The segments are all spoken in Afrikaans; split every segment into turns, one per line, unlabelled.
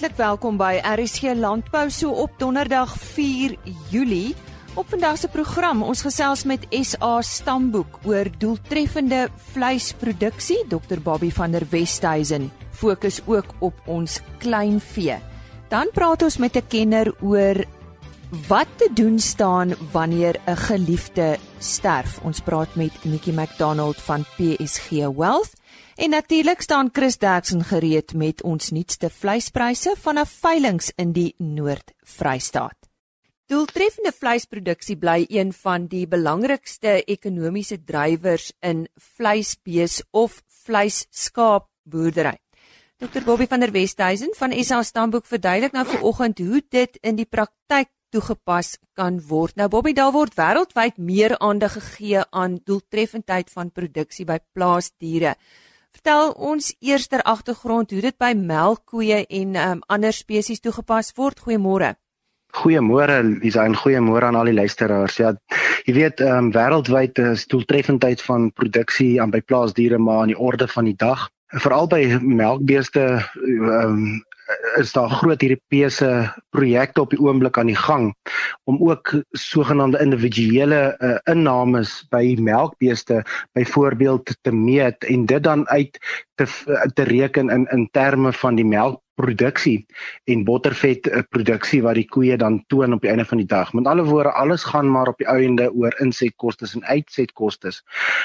Hartlik welkom by RSG Landbou so op Donderdag 4 Julie. Op vandag se program, ons gesels met SA Stamboek oor doeltreffende vleisproduksie. Dr Bobby van der Westhuizen fokus ook op ons kleinvee. Dan praat ons met 'n kenner oor wat te doen staan wanneer 'n geliefde sterf. Ons praat met Nikki McDonald van PSG Wealth. En natuurlik staan Chris Derksen gereed met ons nuutste vleispryse vanaf veilinge in die Noord-Vrystaat. Doeltreffende vleisproduksie bly een van die belangrikste ekonomiese drywers in vleisbees of vleisskaapboerdery. Dr Bobby van der Westhuizen van SA Stamboek verduidelik nou vanoggend hoe dit in die praktyk toegepas kan word. Nou Bobby, daar word wêreldwyd meer aandag gegee aan doeltreffendheid van produksie by plaasdiere. Vertel ons eers ter agtergrond hoe dit by melkkoeie en um, ander spesies toegepas word. Goeiemôre.
Goeiemôre Lisa en goeiemôre aan al die luisteraars. Ja, jy weet, ehm um, wêreldwyd is doeltreffendheid van produksie aan by plaasdiere maar aan die orde van die dag. Veral by melkbeeste ehm um, is daar groot Europese projekte op die oomblik aan die gang om ook sogenaamde individuele uh, innames by melkbeeste byvoorbeeld te meet en dit dan uit te te reken in in terme van die melk produksie en bottervet eh, produksie wat die koeie dan toon op die einde van die dag. Met alle woorde, alles gaan maar op die einde oor insetkoste en uitsetkoste.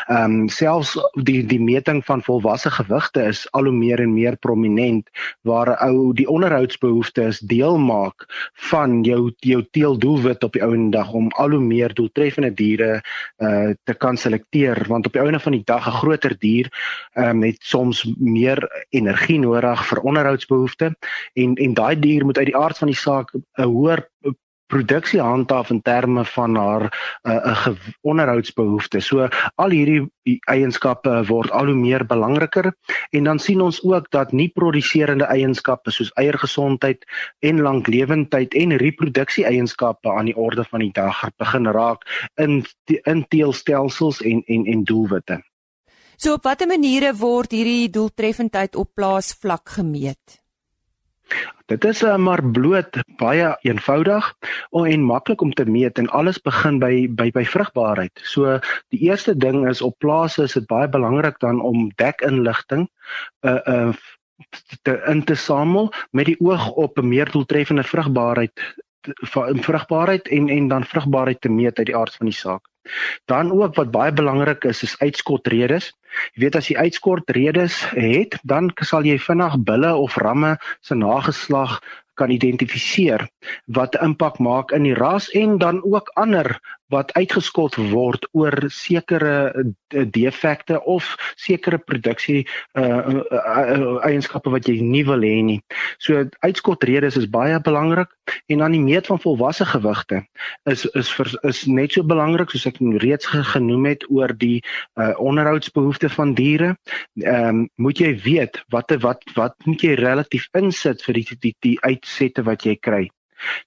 Ehm um, selfs die die meting van volwasse gewigte is al hoe meer en meer prominent waar ou die onderhoudsbehoeftes deel maak van jou jou teeldoelwit op die einde dag om al hoe meer doeltreffende diere uh te kan selekteer want op die einde van die dag 'n groter dier ehm um, het soms meer energie nodig vir onderhoudsbehoeftes produkte en en daai dier moet uit die aard van die saak 'n hoër produksie handhaaf in terme van haar 'n uh, 'n onderhoudsbehoeftes. So al hierdie eienskappe word al hoe meer belangriker en dan sien ons ook dat nie produserende eienskappe soos eiergesondheid en lanklewendheid en reproduksie eienskappe aan die orde van die dag begin raak in in teelstelsels en en en doelwitte.
So op watter maniere word hierdie doeltreffendheid op plaasvlak gemeet?
Dit is uh, maar bloot baie eenvoudig en maklik om te meet en alles begin by by by vrugbaarheid. So die eerste ding is op plase is dit baie belangrik dan om dekinligting uh uh te in te samel met die oog op 'n meer doeltreffende vrugbaarheid vrugbaarheid en en dan vrugbaarheid te meet uit die aard van die saak. Dan ook wat baie belangrik is is uitskotredes. Jy weet as jy uitskotredes het, dan sal jy vinnig bulle of ramme se nageslag kan identifiseer wat impak maak in die ras en dan ook ander wat uitgeskot word oor sekere eh, defekte of sekere produksie uh, eienskappe wat jy nie wil hê nie. So uitskotredes is baie belangrik en dan die meet van volwasse gewigte is is vir, is net so belangrik soos ek reeds genoem het oor die uh, onderhoudsbehoeftes van diere. Ehm um, moet jy weet wat wat wat moet jy relatief insit vir die die, die uitsette wat jy kry.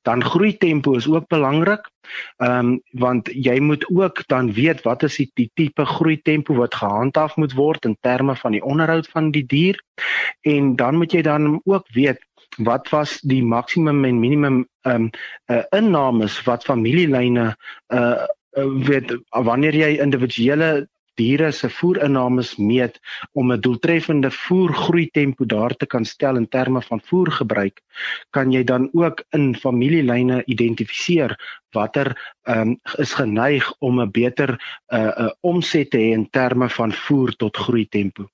Dan groei tempo is ook belangrik. Ehm um, want jy moet ook dan weet wat is die, die tipe groei tempo wat gehandhaaf moet word in terme van die onderhoud van die dier. En dan moet jy dan ook weet wat was die maksimum en minimum ehm um, uh, innames wat familielyne uh weet wanneer jy individuele diere se voerinnames meet om 'n doeltreffende voergroei tempo daar te kan stel in terme van voergebruik, kan jy dan ook in familielyne identifiseer watter um, is geneig om 'n beter 'n uh, uh, omset te hê in terme van voer tot groei tempo.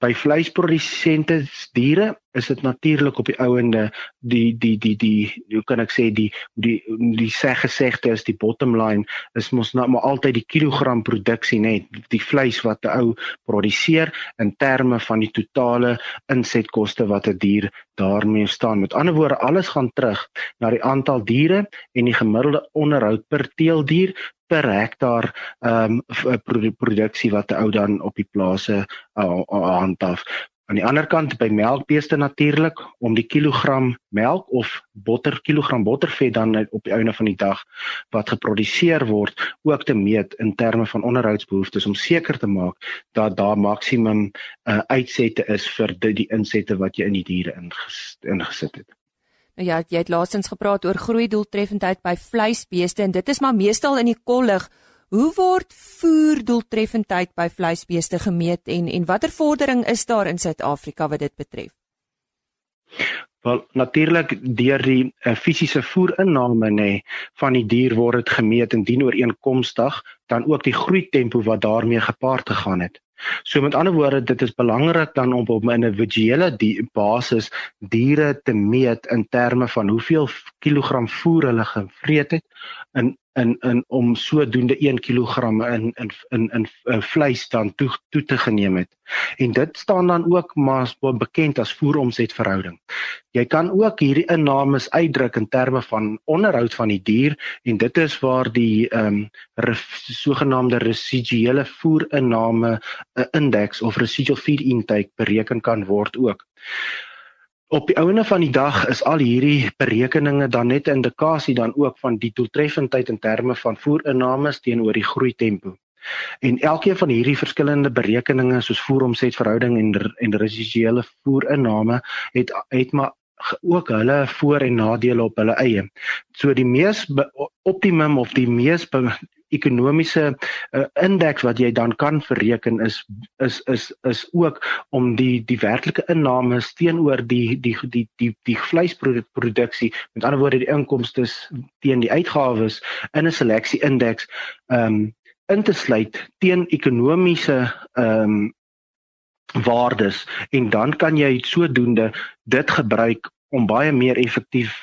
By vleisprodusente diere is dit natuurlik op die ouende die die die die hoe kan ek sê die die die sê gesegde is die bottom line is mos nou maar altyd die kilogram produksie net die vleis wat 'n ou produseer in terme van die totale insetkoste wat 'n die dier daarmee staan. Met ander woorde alles gaan terug na die aantal diere en die gemiddelde onderhoud per teeldier per hektaar ehm um, produksie wat 'n ou dan op die plase uh, handhaaf. Aan die ander kant by melkbeeste natuurlik om die kilogram melk of botter kilogram bottervet dan op die einde van die dag wat geproduseer word ook te meet in terme van onderhoudsbehoeftes om seker te maak dat daar maksimum uh, uitsette is vir die, die insette wat jy in die diere inges, ingesit het.
Ja, jy het laasens gepraat oor groei doeltreffendheid by vleisbeeste en dit is maar meestal in die kollig. Hoe word voer doeltreffendheid by vleisbeeste gemeet en en watter vordering is daar in Suid-Afrika wat dit betref?
Wel natuurlik deur die uh, fisiese voerinname nê van die dier word dit gemeet en dien ooreenkomstig dan ook die groei tempo wat daarmee gepaard gegaan het. So met ander woorde dit is belangrik dan om op 'n individuele die basis diere te meet in terme van hoeveel kilogram voer hulle gevreet het in in in om sodoende 1 kg in in in in, in vleis dan toe toe te geneem het. En dit staan dan ook maar bekend as voeromsetverhouding. Jy kan ook hierdie innames uitdruk in terme van onderhoud van die dier en dit is waar die ehm um, sogenaamde residuele voerinname 'n uh, indeks of residual feed intake bereken kan word ook. Op die ouene van die dag is al hierdie berekeninge dan net 'n indikasie dan ook van die doeltreffendheid in terme van voerinnames teenoor die groei tempo. En elkeen van hierdie verskillende berekeninge soos voeromsetverhouding en en residuele voerinname het het maar ook hulle voor en nadele op hulle eie. So die mees optimum of die mees ekonomiese uh, indeks wat jy dan kan bereken is is is is ook om die die werklike innames teenoor die die die die die vleisproduksie met ander woorde die inkomste teen die uitgawes in 'n seleksie indeks ehm um, in te sluit teen ekonomiese ehm um, waardes. En dan kan jy sodoende dit gebruik om baie meer effektief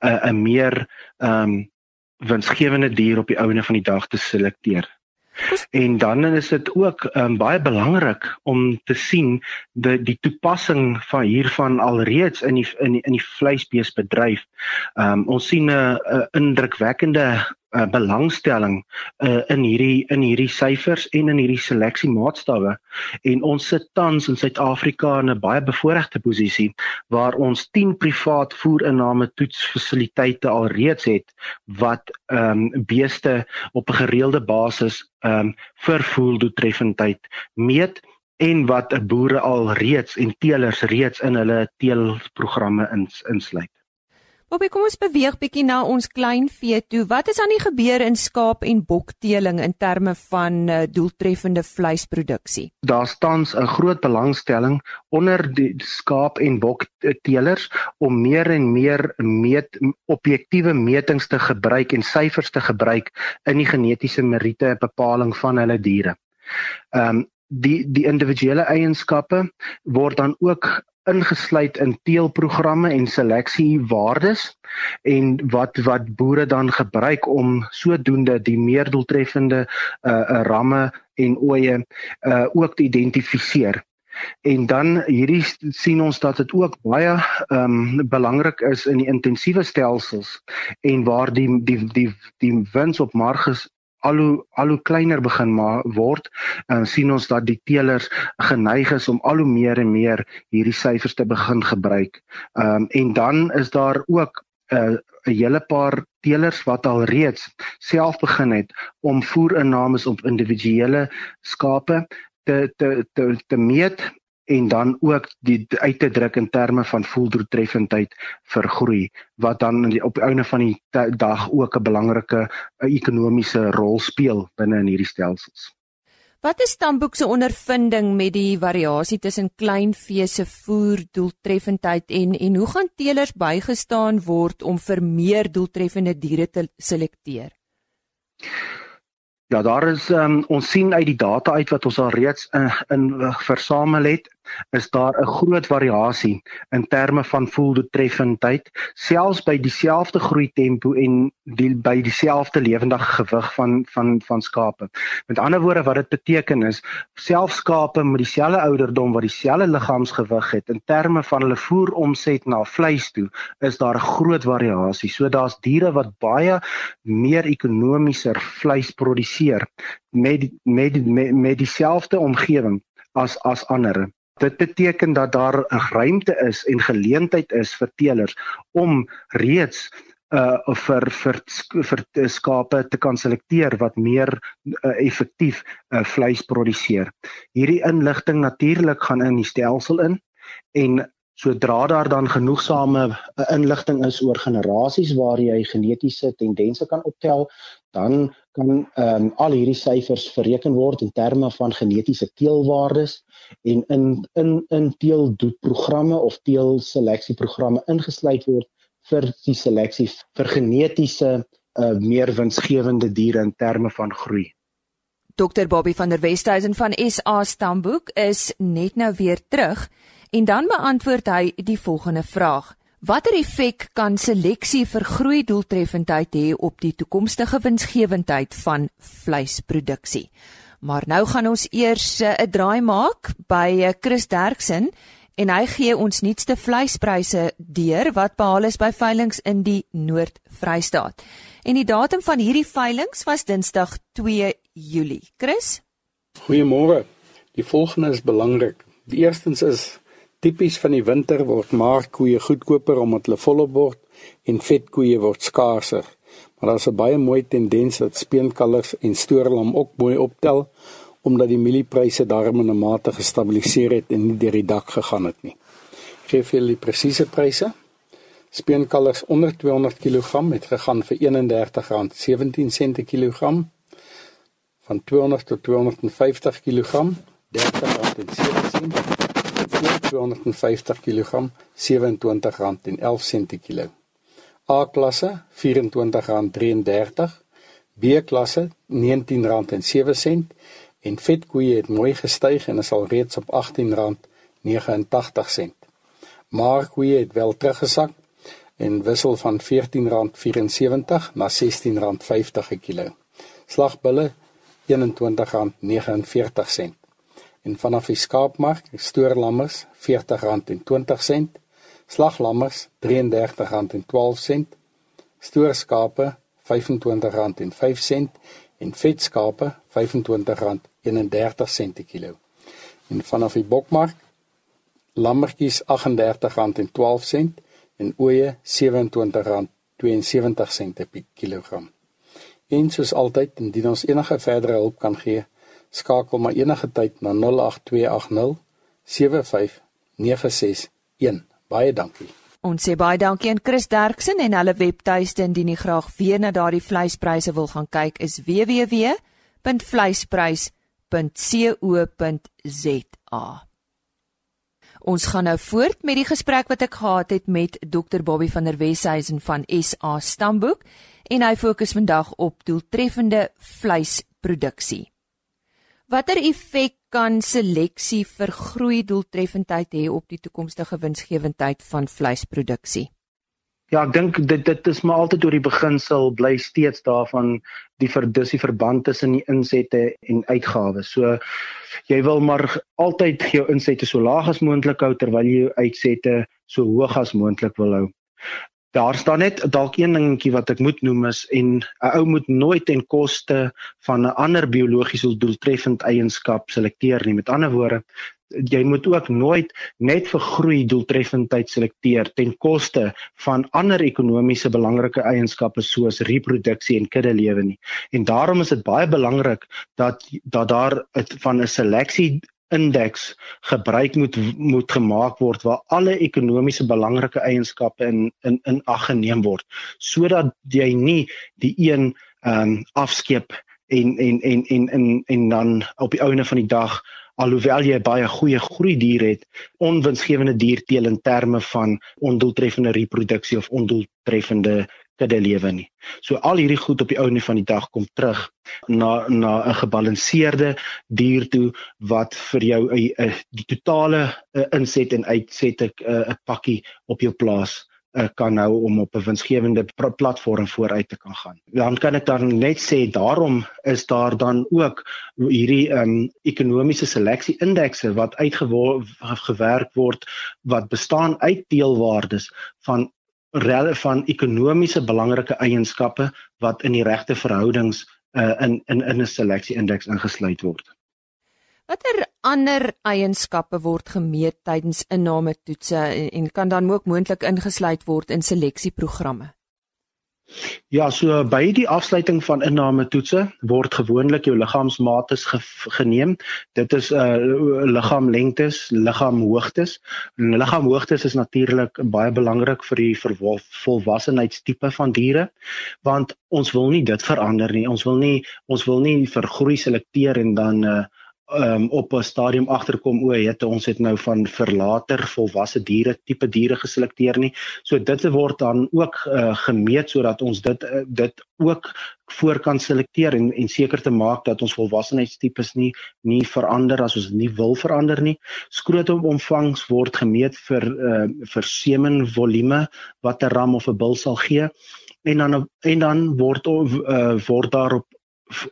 'n uh, 'n meer ehm um, winsgewende dier op die ouene van die dag te selekteer. En dan is dit ook um, baie belangrik om te sien die die toepassing van hiervan alreeds in die in die, in die vleisbeesbedryf. Um, ons sien 'n indrukwekkende uh, belangstelling uh, in hierdie in hierdie syfers en in hierdie seleksie maatstawwe en ons sit tans in Suid-Afrika in 'n baie bevoordeelde posisie waar ons 10 privaat voerinname toetsfasiliteite alreeds het wat ehm um, beeste op 'n gereelde basis ehm um, vir voeldoeltreffendheid meet en wat boere al reeds en teelers reeds in hulle teelprogramme ins, insluit.
Bobbie, kom ons beweeg bietjie na ons kleinvee toe. Wat is aan die gebeur in skaap en bokteeling in terme van uh, doeltreffende vleisproduksie?
Daar staan 'n groot belangstelling onder die skaap en bokteelers om meer en meer meet objektiewe metings te gebruik en syfers te gebruik in die genetiese meriete bepaling van hulle diere. Ehm um, die die individuele eienskappe word dan ook ingesluit in teelprogramme en seleksiewaardes en wat wat boere dan gebruik om sodoende die meer doeltreffende uh ramme en oeye uh ook te identifiseer. En dan hierdie sien ons dat dit ook baie ehm um, belangrik is in die intensiewe stelsels en waar die die die die wins op marges al hoe al hoe kleiner begin maar word uh, sien ons dat die teelers geneig is om al hoe meer en meer hierdie syfers te begin gebruik. Ehm um, en dan is daar ook 'n uh, hele paar teelers wat al reeds self begin het om voerinname op individuele skape te te te te meet en dan ook die uit te druk in terme van voeldoeltreffendheid vir groei wat dan die, op die einde van die dag ook 'n belangrike ekonomiese rol speel binne in hierdie stelsels.
Wat is Stamboek se ondervinding met die variasie tussen kleinvee se voerdoeltreffendheid en en hoe gaan teelers bygestaan word om vir meer doeltreffende diere te selekteer?
Ja, daar is um, ons sien uit die data uit wat ons al reeds uh, in uh, versamel het, is daar 'n groot variasie in terme van voeldoeltreffendheid, selfs by dieselfde groei tempo en die, by dieselfde lewendige gewig van van van skape. Met ander woorde wat dit beteken is, selfs skape met dieselfde ouderdom wat dieselfde liggaamsgewig het in terme van hulle voeromset na vleis toe, is daar 'n groot variasie. So daar's diere wat baie meer ekonomieser vleis produseer met met met, met dieselfde omgewing as as ander. Dit beteken dat daar 'n ruimte is en geleentheid is vir teelers om reeds uh vir vir vir skape te kan selekteer wat meer uh, effektief uh, vleis produseer. Hierdie inligting natuurlik gaan in die stelsel in en Sodra daar dan genoegsame uh, inligting is oor generasies waar jy genetiese tendense kan optel, dan kan ehm um, al hierdie syfers bereken word in terme van genetiese teelwaardes en in in in teeldoetprogramme of teelseleksieprogramme ingesluit word vir die seleksie vir genetiese uh, meer winsgewende diere in terme van groei.
Dr Bobby van der Westhuizen van SA Stamboek is net nou weer terug en dan beantwoord hy die volgende vraag: Watter effek kan seleksie vir groei doeltreffendheid hê op die toekomstige winsgewendheid van vleisproduksie? Maar nou gaan ons eers eh, 'n uh, draai maak by uh, Chris Derksen en hy gee ons nuutste vleispryse deur wat behaal is by veilinge in die Noord-Vrystaat. En die datum van hierdie veilinge was Dinsdag 2 Julie. Chris?
Goeiemôre. Die volgende is belangrik. Die eerstens is tipies van die winter word markkoeie goedkoper omdat hulle volop word en vetkoeie word skaarser. Maar daar's 'n baie mooi tendens dat speenkalvers en stoorlam ook mooi optel omdat die mieliepryse daarmee in 'n mate gestabiliseer het en nie deur die dak gegaan het nie. Geef julle die presiese pryse. Speenkalvers onder 200 kg het gegaan vir R31.17 per kilogram. Van 200 tot 250 kg R30.07 voor 250 kg R27.11 per kilo. A klasse R24.33, B klasse R19.07 en vetkoeie het mooi gestyg en is al reeds op R18.89. Maar koeie het wel teruggesak en wissel van R14.74 na R16.50 per kilo. Slagbulle R21.49 en vanaf die skaapmark stoorlammers R40.20 slaglammers R33.12 stoorskape R25.05 en vetskape R25.31 per kilo en vanaf die bokmark lammetjies R38.12 en ooe R27.72 per kilogram. En soos altyd, indien ons enige verdere hulp kan gee, skakel maar enige tyd na 08280 75961. Baie dankie.
Ons sê baie dankie aan Chris Derksen en hulle webtuiste indien jy graag weer na daardie vleispryse wil gaan kyk is www.vleisprys.co.za. Ons gaan nou voort met die gesprek wat ek gehad het met Dr Bobby van der Weshuizen van SA Stamboek en hy fokus vandag op doeltreffende vleisproduksie. Watter effek kan seleksie vir groei doeltreffendheid hê op die toekomstige winsgewendheid van vleisproduksie?
Ja, ek dink dit dit is maar altyd oor die beginsel bly steeds daarvan die verdusie verband tussen die insette en uitgawes. So jy wil maar altyd jou insette so laag as moontlik hou terwyl jy jou uitsette so hoog as moontlik wil hou. Daar staan net dalk een dingetjie wat ek moet noem is en 'n ou moet nooit ten koste van 'n ander biologiese doeltreffend eienskap selekteer nie. Met ander woorde, jy moet ook nooit net vir groei doeltreffendheid selekteer ten koste van ander ekonomiese belangrike eienskappe soos reproduksie en kuddelewe nie. En daarom is dit baie belangrik dat dat daar van 'n seleksie indeks gebruik moet moet gemaak word waar alle ekonomiese belangrike eienskappe in in in ag geneem word sodat jy nie die een ehm um, afskeep en en en en en en dan op die ouene van die dag alhoewel jy baie goeie groei dier het onwinsgewende dierteel in terme van ondoeltreffende reproduksie of ondoeltreffende kudde lewe nie. So al hierdie goed op die ou nie van die dag kom terug na na 'n gebalanseerde dier toe wat vir jou 'n die totale inset en uitset 'n 'n pakkie op jou plaas kan nou om op 'n winsgewende platform vooruit te kan gaan. Dan kan ek dan net sê daarom is daar dan ook hierdie um ekonomiese seleksie indekse wat uitgewerk word wat bestaan uit deelwaardes van van ekonomiese belangrike eienskappe wat in die regte verhoudings uh, in in in 'n seleksie indeks ingesluit word.
Watter ander eienskappe word gemeet tydens inname toetse en, en kan dan ook moontlik ingesluit word in seleksieprogramme?
Ja, so by die afsluiting van inname toetse word gewoonlik jou liggaamsmate ge geneem. Dit is uh liggaamlengtes, liggaamhoogtes. En liggaamhoogtes is natuurlik baie belangrik vir die volwassenheidstipe van diere want ons wil nie dit verander nie. Ons wil nie ons wil nie vir groei selekteer en dan uh um, op 'n stadium agterkom o, het ons het nou van verlater volwasse diere tipe diere geselekteer nie. So dit word dan ook uh, gemeet sodat ons dit uh, dit ook voor kan selekteer en en seker te maak dat ons volwassenheidstipes nie nie verander as ons nie wil verander nie. Skrotomvangs word gemeet vir uh, vir semenvolume wat 'n ram of 'n bul sal gee en dan en dan word uh, word daarop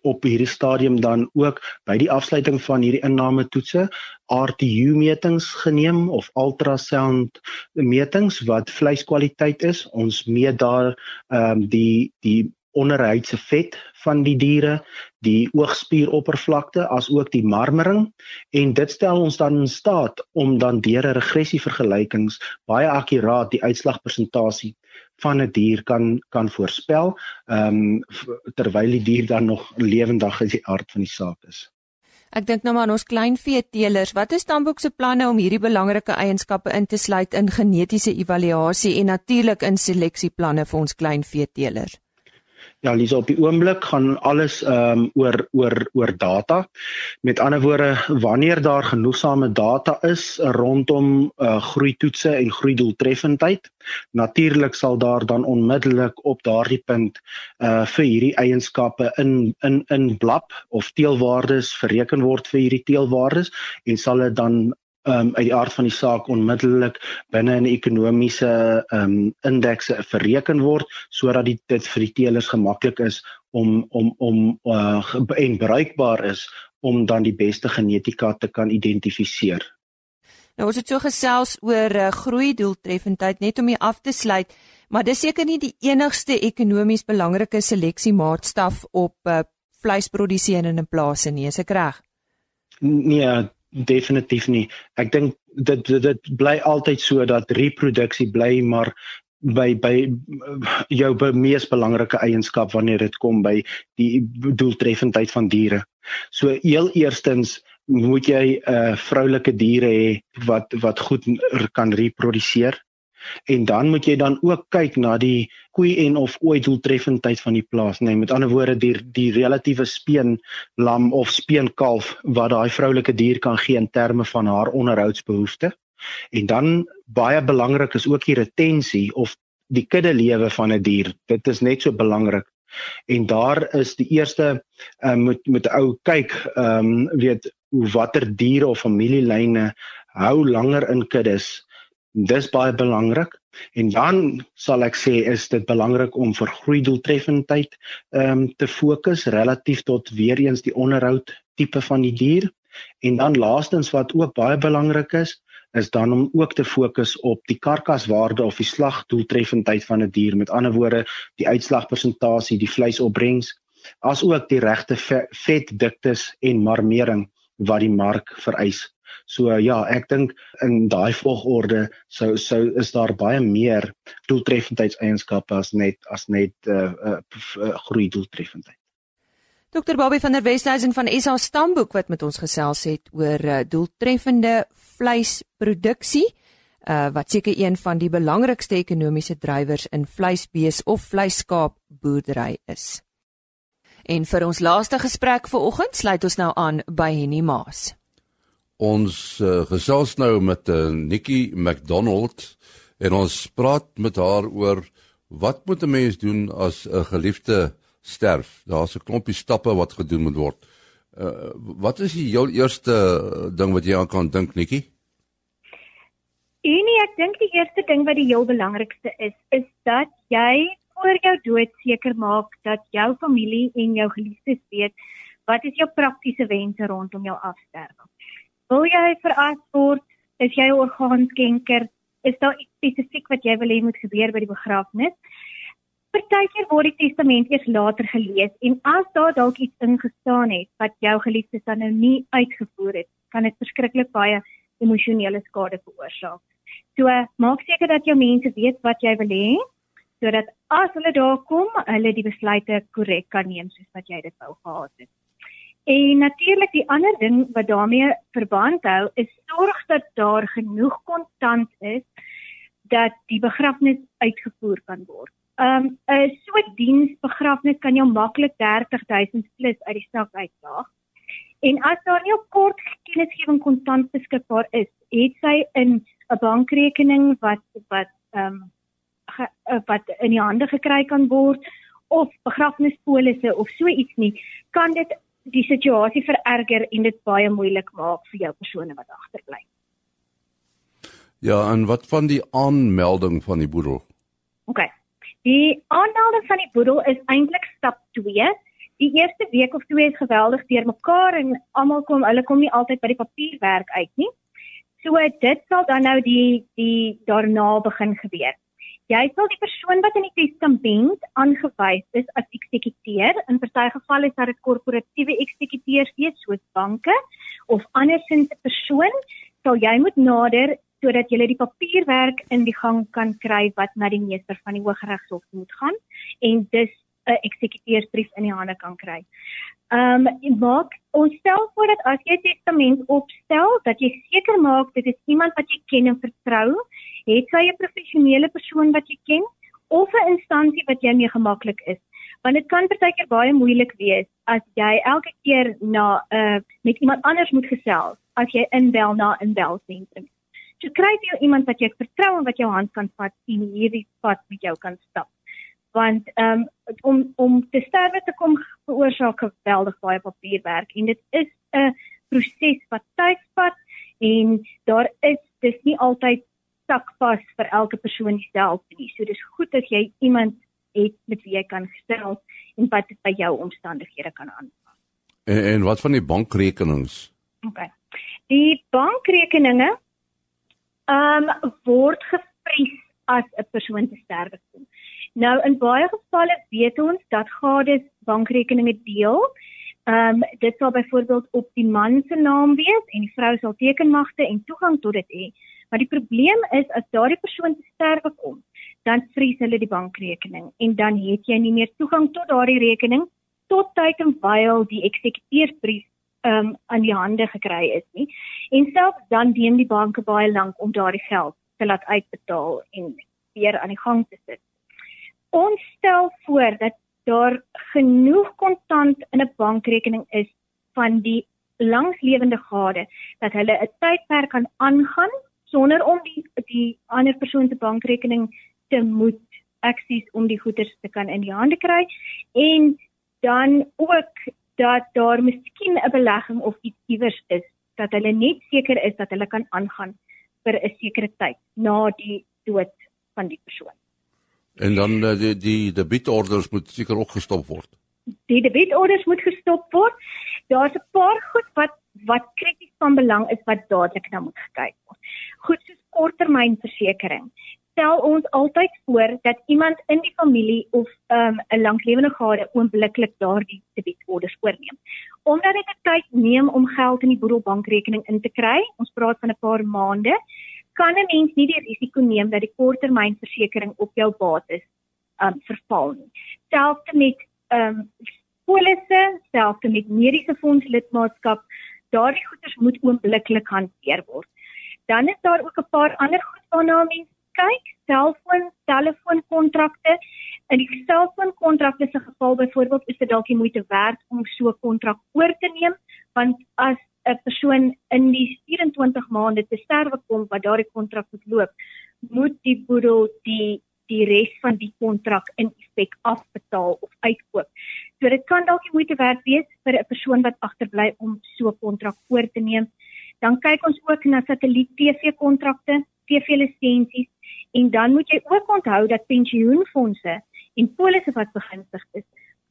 op hierdie stadium dan ook by die afsluiting van hierdie inname toetse RTU metings geneem of ultrasound metings wat vleiskwaliteit is. Ons meet daar ehm um, die die onderhuidse vet van die diere, die oogspieroppervlakte as ook die marmering en dit stel ons dan in staat om dan deur 'n regressievergelykings baie akkuraat die uitslagpersentasie van 'n dier kan kan voorspel, ehm um, terwyl die dier dan nog lewendig is die aard van die saak is.
Ek dink nou maar ons kleinvee teelers, wat is Stamboek se planne om hierdie belangrike eienskappe in te sluit in genetiese evaluasie en natuurlik in seleksieplanne vir ons kleinvee teelers?
Ja, Lisa, op die oomblik gaan alles ehm um, oor oor oor data. Met ander woorde, wanneer daar genoegsame data is rondom uh groeitoetse en groeidoeltreffendheid, natuurlik sal daar dan onmiddellik op daardie punt uh vir hierdie eienskappe in in in blap of teelwaardes bereken word vir hierdie teelwaardes en sal dit dan um, uit die aard van die saak onmiddellik binne 'n ekonomiese um, indekse bereken word sodat dit dit vir die teelers gemaklik is om om om uh, en bruikbaar is om dan die beste genetika te kan identifiseer.
Nou ons het so gesels oor uh, groei doeltreffendheid net om hier af te sluit, maar dis seker nie die enigste ekonomies belangrike seleksiemaatstaf op uh, vleisprodusente in 'n plaas nie, is ek reg?
Nee, definitief nie. Ek dink dit dit, dit bly altyd so dat reproduksie bly maar by by jou by mees belangrike eienskap wanneer dit kom by die doeltreffendheid van diere. So heel eerstens moet jy 'n uh, vroulike diere hê wat wat goed kan reproduseer. En dan moet jy dan ook kyk na die koei en of ooi doeltreffendheid van die plaas, nee, met ander woorde die die relatiewe speen lam of speen kalf wat daai vroulike dier kan gee in terme van haar onderhoudsbehoeftes. En dan baie belangrik is ook die retensie of die kudde lewe van 'n die dier. Dit is net so belangrik. En daar is die eerste uh, moet met 'n ou kyk, ehm um, weet watter diere of familielyne hou langer in kuddes Dis baie belangrik. En dan sal ek sê is dit belangrik om vir groeidoeltreffendheid ehm um, te fokus relatief tot weer eens die onderhoud tipe van die dier. En dan laastens wat ook baie belangrik is is dan om ook te fokus op die karkaswaarde of die slagdoeltreffendheid van 'n die dier. Met ander woorde die uitslagpersentasie die vleisopbrengs as ook die regte vetdiktes en marmering wat die mark vereis So ja, ek dink in daai volgorde sou sou is daar baie meer doeltreffendheidseienskappe as net as net uh, uh, uh groei doeltreffendheid.
Dr Bobby van der Westhuizen van SA Stamboek wat met ons gesels het oor uh, doeltreffende vleisproduksie uh wat seker een van die belangrikste ekonomiese drywers in vleisbees of vleiskaap boerdery is. En vir ons laaste gesprek vir oggend sluit ons nou aan by Henny Maas.
Ons uh, gesels nou met uh, Nikki McDonald en ons praat met haar oor wat moet 'n mens doen as 'n geliefde sterf? Daar's 'n klompie stappe wat gedoen moet word. Uh, wat is die heel eerste ding wat jy aan kan dink, Nikki?
Nee, ek dink die eerste ding wat die heel belangrikste is, is dat jy voor jou dood seker maak dat jou familie en jou geliefdes weet wat is jou praktiese wense rondom jou afsterwe. Wil jy veras word? Is jy 'n orgaanskenker? Is daar iets spesifiek wat jy wil hê moet gebeur by die begrafnis? Partykeer word die testament eers later gelees en as daar dalk iets ingestaan het wat jou geliefdes dan nou nie uitgevoer het, kan dit verskriklik baie emosionele skade veroorsaak. So maak seker dat jou mense weet wat jy wil hê sodat as hulle daar kom, hulle die besluite korrek kan neem soos wat jy dit wou gehad het. En natuurlik die ander ding wat daarmee verband hou, is sorg dat daar genoeg kontant is dat die begrafnis uitgevoer kan word. Um 'n so diensbegrafnis kan jou maklik 30000 plus uit die sak uitdaag. En as daar nie op kort kennisgewing kontant beskikbaar is, het sy in 'n bankrekening wat wat um ge, wat in die hande gekry kan word of begrafnispolisse of so iets nie, kan dit die situasie vererger en dit baie moeilik maak vir jou persone wat agterbly.
Ja, en wat van die aanmelding van die boedel?
OK. Die aanmelding van die boedel is eintlik stap 2. Die eerste week of twee is geweldig deurmekaar en almal kom, hulle kom nie altyd by die papierwerk uit nie. So dit sal dan nou die die daarna begin gebeur. Jy sal die persoon wat in die testament aangewys is as eksekuteur, in party gevalle is dit korporatiewe eksekuteurs wees soos banke of andersins 'n persoon, sal jy moet nader sodat jy die papierwerk in die gang kan kry wat na die meester van die Hooggeregshof moet gaan. En dus 'n eksekuteursbrief in die hande kan kry. Ehm um, maak ons stel voor dat as jy testament opstel, dat jy seker maak dit is iemand wat jy ken en vertrou het jy 'n professionele persoon wat jy ken of 'n instansie wat jy mee gemaklik is want dit kan partykeer baie moeilik wees as jy elke keer na 'n uh, met iemand anders moet gesels as jy inbel na 'n belsentrum. So kry jy iemand wat jy vertrou en wat jou hand kan vat en hierdie pad met jou kan stap. Want um, om om te sterwe te kom veroorsaak geweldig baie papierwerk en dit is 'n proses wat tyd vat en daar is dis nie altyd sakpas vir elke persoon dieselfde nie. So dis goed as jy iemand het met wie jy kan gestel en wat by jou omstandighede kan aanpas.
En, en wat van die bankrekenings?
OK. Die bankrekeninge ehm um, word gevries as 'n persoon te sterwe kom. Nou in baie gevalle weet ons dat gades bankrekeninge deel. Ehm um, dit sal byvoorbeeld op die man se naam wees en die vrou sal tekenmagte en toegang tot dit hê. Maar die probleem is as daardie persoon te sterwe kom, dan vries hulle die bankrekening en dan het jy nie meer toegang tot daardie rekening tot tyd en wyl die eksekuteursbrief um, aan die hande gekry is nie. En selfs dan neem die banke baie lank om daardie geld te laat uitbetaal en weer aan die gang te sit. Ons stel voor dat daar genoeg kontant in 'n bankrekening is van die langslewende gade dat hulle 'n tydperk kan aangaan sonder om die die ander persoon se bankrekening te moet aksies om die goeder te kan in die hande kry en dan ook dat daar miskien 'n belegging of iets iewers is dat hulle net seker is dat hulle kan aangaan vir 'n sekere tyd na die dood van die persoon.
En dan eh, die die debietorders moet seker ook gestop word.
Die debietorders moet gestop word. Daar's 'n paar goed wat wat krities van belang is wat dadelik na moet gekyk word. Goed soos korttermynversekering. Stel ons altyd voor dat iemand in die familie of ehm, 'n um, lanklewende gade oombliklik daardie debietorders oorneem. Omdat dit tyd neem om geld in die boedelbankrekening in te kry, ons praat van 'n paar maande, kan 'n mens nie die risiko neem dat die korttermynversekering op jou bates um verval nie. Selfs met um, polisse, selfs met mediese fonds lidmaatskap daardie goederes moet oombliklik hanteer word. Dan is daar ook 'n paar ander goed waarna mense kyk, selfoon, telefoonkontrakte. In die selfoonkontrakte se geval byvoorbeeld is dit dalk nie moeite werd om so 'n kontrak oor te neem, want as 'n persoon in die 24 maande te sterwe kom wat daardie kontrak moet loop, moet die boedel die die res van die kontrak in effek afbetaal of uitkoop. So dit kan dalk die moeite werd wees vir 'n persoon wat agterbly om so 'n kontrak oor te neem. Dan kyk ons ook na satelliet TV kontrakte, TV lisensies en dan moet jy ook onthou dat pensioenfonde en polisse wat begunstig is,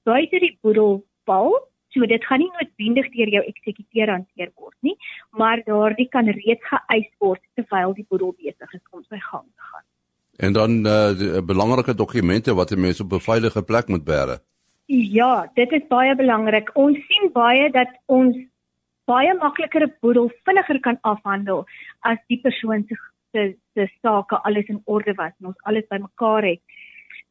buite die boedel val. So dit gaan nie noodwendig deur jou eksekuteur hanteer word nie, maar daardie kan reeds geëis word terwyl die boedel besig is om sy gang te gaan.
En dan uh, die, uh, belangrike dokumente wat 'n mens op 'n veilige plek moet bære.
Ja, dit is baie belangrik. Ons sien baie dat ons baie makliker 'n boedel vinniger kan afhandel as die persoon se se se sake alles in orde was en ons alles bymekaar het.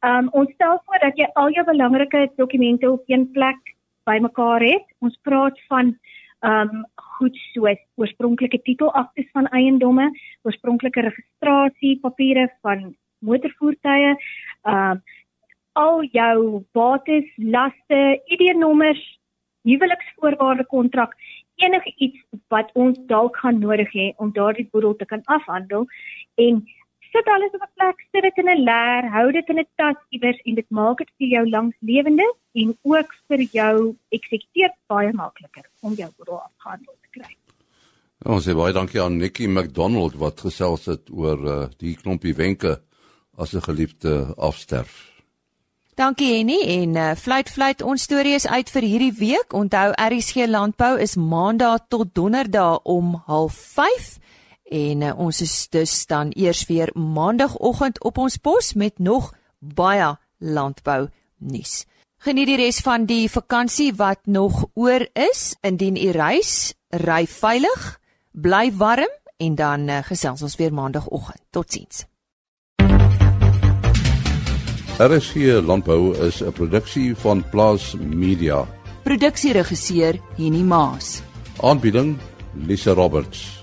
Um ons stel voor dat jy al jou belangrike dokumente op een plek bymekaar het. Ons praat van um goed soos oorspronklike titelaktes van eiendomme, oorspronklike registrasiepapiere van motorvoertuie, um al jou bates, laste, ID-nommers, huweliksvoorwaarde kontrak, enige iets wat ons dalk gaan nodig hê om daardie boedel te kan afhandel en sit alles op 'n plek, sit dit in 'n leer, hou dit in 'n tas iewers en dit maak dit vir jou langslewende en ook vir jou eksekuteur baie makliker om jou boedel afgehandel te kry.
Ons sê baie dankie aan Nikki McDonald wat gesels het oor uh, die klompie wenke as 'n geliefde afsterf.
Dankie Henny en uh, fluit fluit ons storie is uit vir hierdie week. Onthou RSG Landbou is maandag tot donderdag om 05:30 en uh, ons is dus dan eers weer maandagooggend op ons pos met nog baie landbou nuus. Geniet die res van die vakansie wat nog oor is. Indien u reis, ry veilig, bly warm en dan uh, gesels ons weer maandagooggend. Totsiens.
RSG Landbou is 'n produksie van Plaas Media.
Produksieregisseur Henny Maas.
Aanbieding Lisa Roberts.